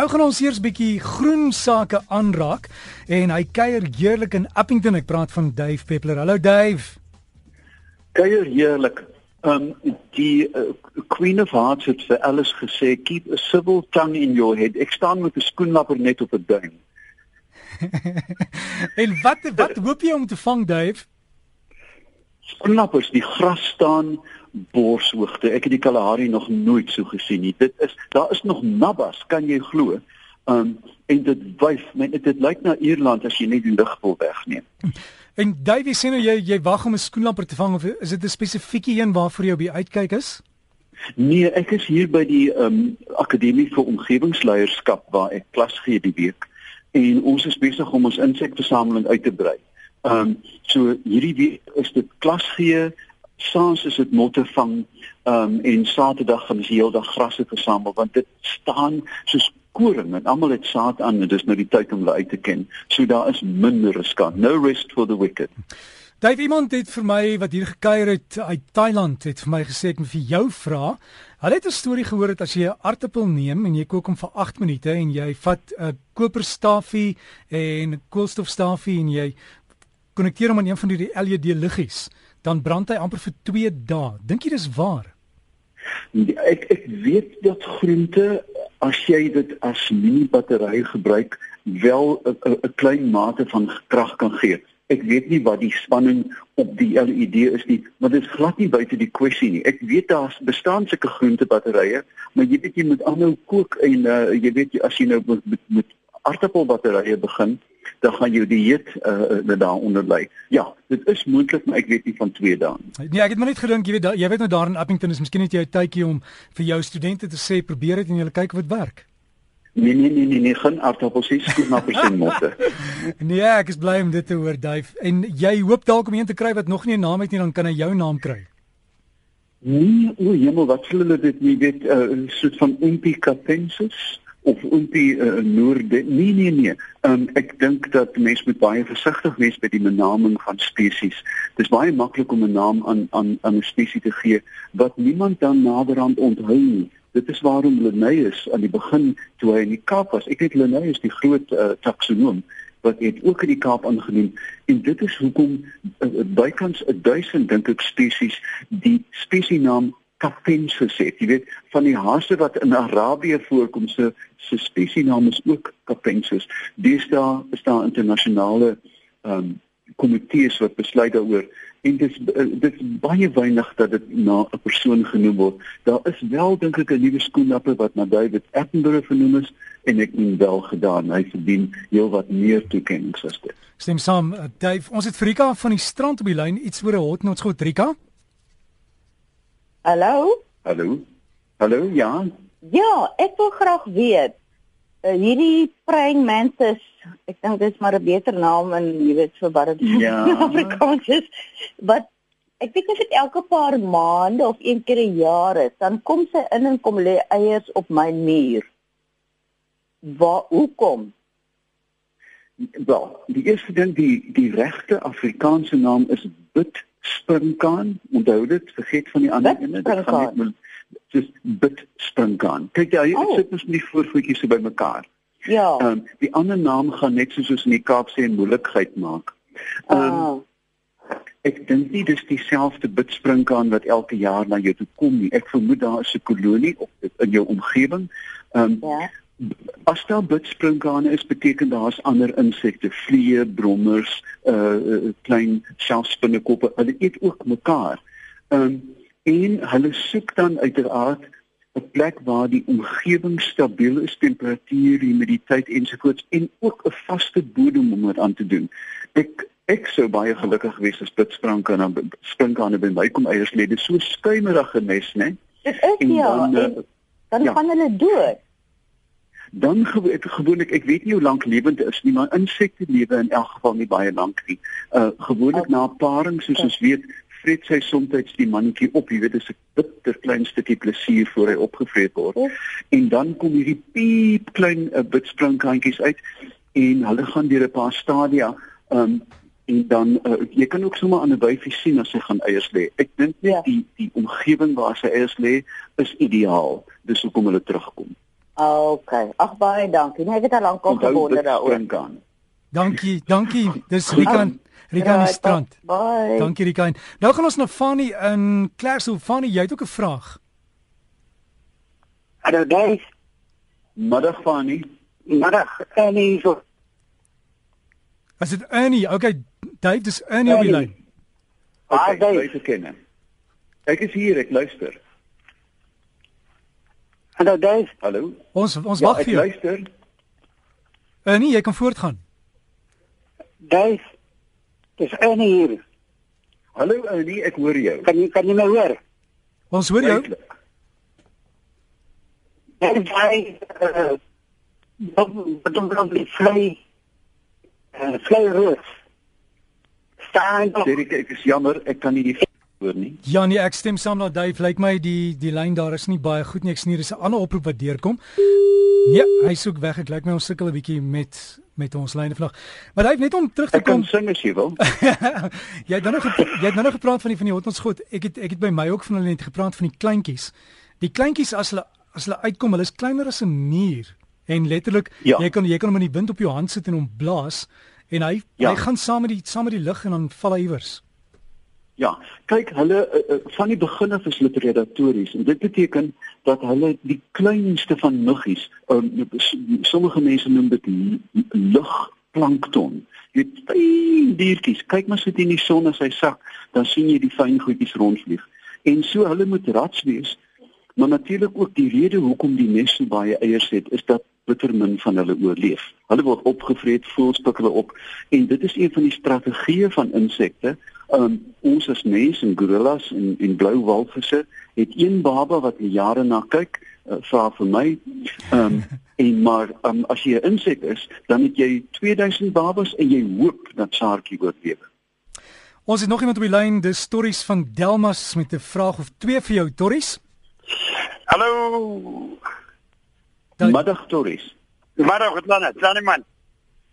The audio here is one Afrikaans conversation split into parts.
Nou gaan ons eers bietjie groen sake aanraak en hy kuier heerlik in Appington. Ek praat van Dave Peppler. Hallo Dave. Kuier heerlik. Um die uh, Queen of Hearts het vir Alice gesê keep a civil tongue in your head. Ek staan met 'n skoenlapper net op 'n duim. en wat wat hoop jy om te vang Dave? Skoenlappers, die gras staan borshoogte. Ek het die Kalahari nog nooit so gesien nie. Dit is daar is nog nabbas, kan jy glo? Um en dit wyf, men dit, dit lyk na Ierland as jy net die lig wil wegneem. En Davey sê nou jy jy wag om 'n skoenlapper te vang of is dit 'n spesifieke een waarvoor jy op die uitkyk is? Nee, ek is hier by die um Akademie vir Omgewingsleierskap waar ek klas gee die week en ons is besig om ons insekversameling uit te brei. Um so hierdie week is dit klas gee Saans is dit motte vang um, en Saterdag gaan ons heeldag grasse versamel want dit staan soos koring en almal het saad aan en dis nou die tyd om hulle uit te ken. So daar is minder riskant. No rest for the wicked. Dave iemand het vir my wat hier gekuier het uit Thailand het vir my gesê ek moet vir jou vra. Hulle het 'n storie gehoor dat as jy 'n aartappel neem en jy kook hom vir 8 minute en jy vat 'n koperstafie en 'n koolstofstafie en jy konnekteer hom aan een van die LED liggies dan brand hy amper vir 2 dae. Dink jy dis waar? Ek ek weet dat groente as jy dit as mini battery gebruik wel 'n klein mate van krag kan gee. Ek weet nie wat die spanning op die LED is nie, maar dit is glad nie buite die kwessie nie. Ek weet daar's bestaan sulke groente batterye, maar jy weet jy moet aanhou kook en uh, jy weet as jy nou met, met, met aardappelbatterye begin, dan gaan jou dieet uh, uh daaronder lê. Ja, dit is moontlik, maar ek weet nie van 2 dae nie. Nee, ek het maar net gedink, jy weet jy weet nou daar in Appington is miskien net jy 'n tydjie om vir jou studente te sê probeer dit en jy kyk wat werk. Nee nee nee nee, nee geen aardappels nie, skoenappels en motte. nee, ek is bly om dit te hoor, Duif. En jy hoop dalk om een te kry wat nog nie 'n naam het nie, dan kan hy jou naam kry. Nee, o, jemmel, wat sê hulle dit nie weet 'n uh, soort van Impicapensis? Of op die uh, noorde nee nee nee. Um, ek dink dat mense moet baie versigtig wees by die benaming van spesies dit is baie maklik om 'n naam aan aan aan 'n spesies te gee wat niemand dan naderhand onthou nie. Dit is waarom Linnaeus aan die begin toe hy in die Kaap was. Ek het Linnaeus die groot uh, taksonoom wat het ook in die Kaap aangeneem. En dit is hoekom uh, bykans 1000 dink ek spesies die spesienaam Capensis het. Jy weet van die hase wat in Arabië voorkom se se spesienaam is ook Capensis. Deesdae is daar internasionale ehm um, komitees wat besluit daaroor en dit eh, dit is baie weinig dat dit na 'n persoon genoem word. Daar is wel dink ek 'n nuwe skoenlapper wat na David Attenborough vernoem is en ek het wel gedaan. Hy verdien heelwat meer toekenning as dit. Stem saam, uh, Dave. Ons het Frika van die strand op die lyn iets oor 'n hotnots goed, Rika. Hallo? Hallo. Hallo, ja. Ja, ek wil graag weet. Uh, hierdie praying mantis, ek dink dit is maar 'n beter naam en jy weet so wat dit ja. Afrikaans is. Wat ek as dit elke paar maande of een keer 'n jaar is, dan kom sy in en kom lê eiers op my muur. Waar hoekom? Wel, die eerste ding die die regte Afrikaanse naam is bit springkaan. Onthou dit, vergeet van die ander ene. Dit gaan net soos bit springkaan. Kyk jy, oh. sit mos nie voorvoetjies so bymekaar. Ja. Ehm um, die ander naam gaan net soos ons in die Kaap sê moeilikheid maak. Ehm um, oh. Ek dink nie dis dieselfde bidspringkaan wat elke jaar na jou toe kom nie. Ek vermoed daar is 'n kolonie op in jou omgewing. Ehm um, ja. As daar bidspringkane is, beteken daar's ander insekte, vliee, brommers, uh, uh klein selfspinnekoppe. Hulle eet ook mekaar. Um en hulle soek dan uiteraard 'n plek waar die omgewing stabiel is, temperatuur, humiditeit ensovoorts en ook 'n vaste bodem om dit aan te doen. Ek ek sou baie gelukkig wees as bidspringkane springkane by my kom eiers lê. Dit is so skuimerige nes, né? Dit is ja. Dan, uh, dan ja. gaan hulle dood dan gewoonlik ek weet nie hoe lank lewend is nie maar insekte lewe in elk geval nie baie lank nie. Uh gewoonlik okay. na paring soos ons weet vreet sy soms die mannetjie op, jy weet dis 'n bitter klein stukkie plesier voor hy opgevreet word. Oh. En dan kom hierdie piep klein uh, bidspringkantjies uit en hulle gaan deur 'n paar stadia um en dan uh, jy kan ook sommer aan 'n wyfie sien as sy gaan eiers lê. Ek dink net ja. die die omgewing waar sy eiers lê is ideaal. Dis hoekom hulle terugkom. Okay. Ag baie dankie. Nee, ek het al lank al gewonder daaroor. Dankie, dankie. Dis Rikan Rikan Right, strand. Bye. Dankie Rikan. Nou gaan ons na Fanny in Klerksdorp. Fanny, jy het ook 'n vraag. Hallo Dave, Middag Fanny. middag. En hier so. Is dit Ernie? Okay, Dave, dis Ernie op die Ernie. lyn. Ah, Okay, Dave. te ken. Ek is hier, ek luister. Hallo Dave. Hallo. Ons ons Ja, wag vir jou. luister. Ernie, jy kan voortgaan. Dave. Dis Annie hier. Hallo Annie, ek hoor jou. Kan jy kan jy my hoor? Ons hoor jou. Duidelik. Ek jy eh wat dan dan die vlei eh vlei roos. Staan ek is jammer, ek kan nie die hoor nie. Ja nee, ek stem saam met Dave. Lyk my die die lyn daar is nie baie goed nie. Ek sien hier is 'n ander oproep wat deurkom. Nee, hy soek weg. Ek lyk my ons sukkel 'n bietjie met met ons lyne vlug. Maar Dave, net om terug te Ek kan kom. sing as jy wil. jy het nou nog jy het nou nog gepraat van die van die hotels goed. Ek het ek het by my ook van hulle net gepraat van die kleintjies. Die kleintjies as hulle as hulle uitkom, hulle is kleiner as 'n muur en letterlik Ja. jy kan jy kan hom in die wind op jou hand sit en hom blaas en hy Ja. hy gaan saam met die saam met die lug en dan val hy iewers. Ja, kyk, hulle uh, uh, van die begin af is hulle predatories en dit beteken dat hulle die kleinste van muggies, um, sommige mense noem dit lugplankton. Jy fyn diertjies. Kyk maar sit in die son as hy sak, dan sien jy die fyn goedjies rondvlieg. En so hulle moet rats wees. Maar natuurlik ook die rede hoekom die nes so baie eiers het, is dat bitter min van hulle oorleef. Hulle word opgevreet, voels pik hulle op en dit is een van die strategieë van insekte. Um, ons as mense en gorillas en en blou walvisse het een baba wat die jare na kyk, uh, vra vir my. Um, en maar um, as jy 'n insek is, dan het jy 2000 babas en jy hoop dat saartjie oorleef. Ons het nog iemand op die lyn, dis Torries van Delmas met 'n vraag of twee vir jou Torries. Hallo. Middag Torries. Middag, wat dan? Dan man.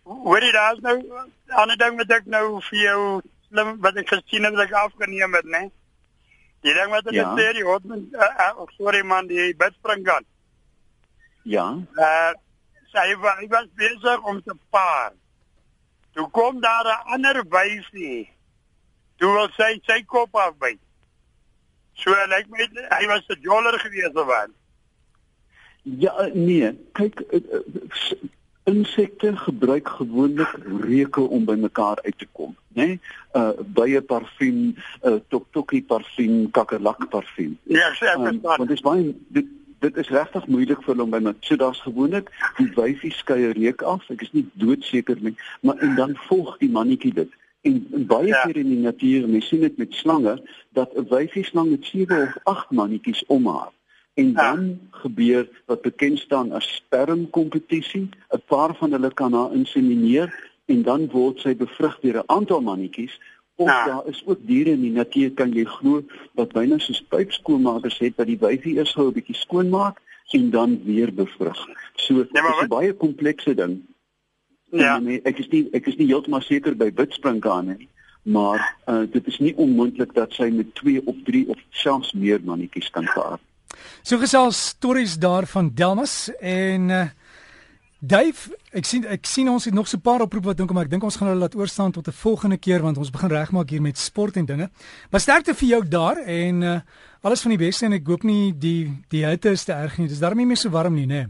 Hoor jy daar's nou 'n ander ding wat ek nou vir jou slim wat ek gesien het wat ek afgeneem het, né? Die ding wat hulle Ja. sê die hot uh, uh, sorry man, die bedspring kan. Ja. Uh sy wa- hy was besig om te paar. Toe kom daar 'n ander wyfie. Toe wil sy sy kop afbyt. So lyk my hy was 'n joller gewees of wat. Ja, eh, nee, kyk eh, eh, insekte gebruik gewoonlik reuke om by mekaar uit te kom, né? Nee? Uh bye parfuum, uh toktokie parfuum, kakerlak parfuum. Ja, ek sê ek Um, verstaan. want dit is baie dit dit is regtig moeilik vir hulle om by my so daar's gewoonlik die wyfie skei reuk af. Ek is nie doodseker nie, maar en dan volg die mannetjie dit. En, en baie Ja. keer in die natuur, mens sien dit met slange dat 'n wyfie slang met 7 of 8 mannetjies om haar. En Ja. dan gebeur wat bekend staan as spermkompetisie. 'n Paar van hulle kan haar insemineer en dan word sy bevrug deur 'n aantal mannetjies. Of Ja. daar is ook diere in die natuur kan jy glo wat byna soos pypskoonmakers het dat die wyfie eers gou 'n bietjie skoonmaak en dan weer bevrug. So dit Ja, maar is 'n baie komplekse ding. Ja. En, nee, ek is nie ek is nie heeltemal seker by witspringkane nie, maar uh, dit is nie onmoontlik dat sy met 2 of 3 of selfs meer mannetjies kan paar. So gesels stories daar van Delmas en uh, Dave, ek sien ek sien ons het nog so 'n paar oproepe wat dink maar ek dink ons gaan hulle laat oorstaan tot 'n volgende keer want ons begin regmaak hier met sport en dinge. Maar sterkte vir jou daar en uh, alles van die beste en ek hoop nie die die hitte is te erg nie. Dis daarmee nie meer so warm nie, né?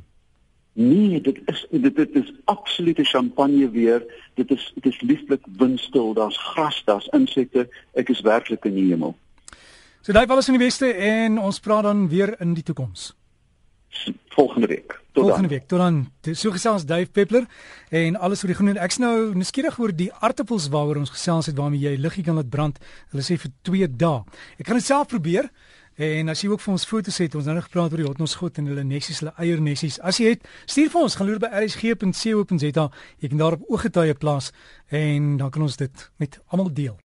Nee, dit is dit dit is absolute champagne weer. Dit is dit is lieflik windstil. Daar's gras, daar's insekte. Ek is werklik in die hemel. So Dave, alles van die beste en ons praat dan weer in die toekoms. Volgende week. Tot Volgende dan. week. Tot dan. So gesels Dave Peppler en alles oor die groen en ek's nou nuuskierig oor die aartappels waaroor ons gesels het waarmee jy liggie kan laat brand. Hulle sê vir 2 dae. Ek gaan dit self probeer. En as jy ook vir ons foto's het, ons nou nog gepraat oor die hotnosgoed en hulle nessies, hulle eiernessies. As jy het, stuur vir ons, gaan loer by rsg.co.za. Jy kan daarop ooggetuie plaas en dan kan ons dit met almal deel.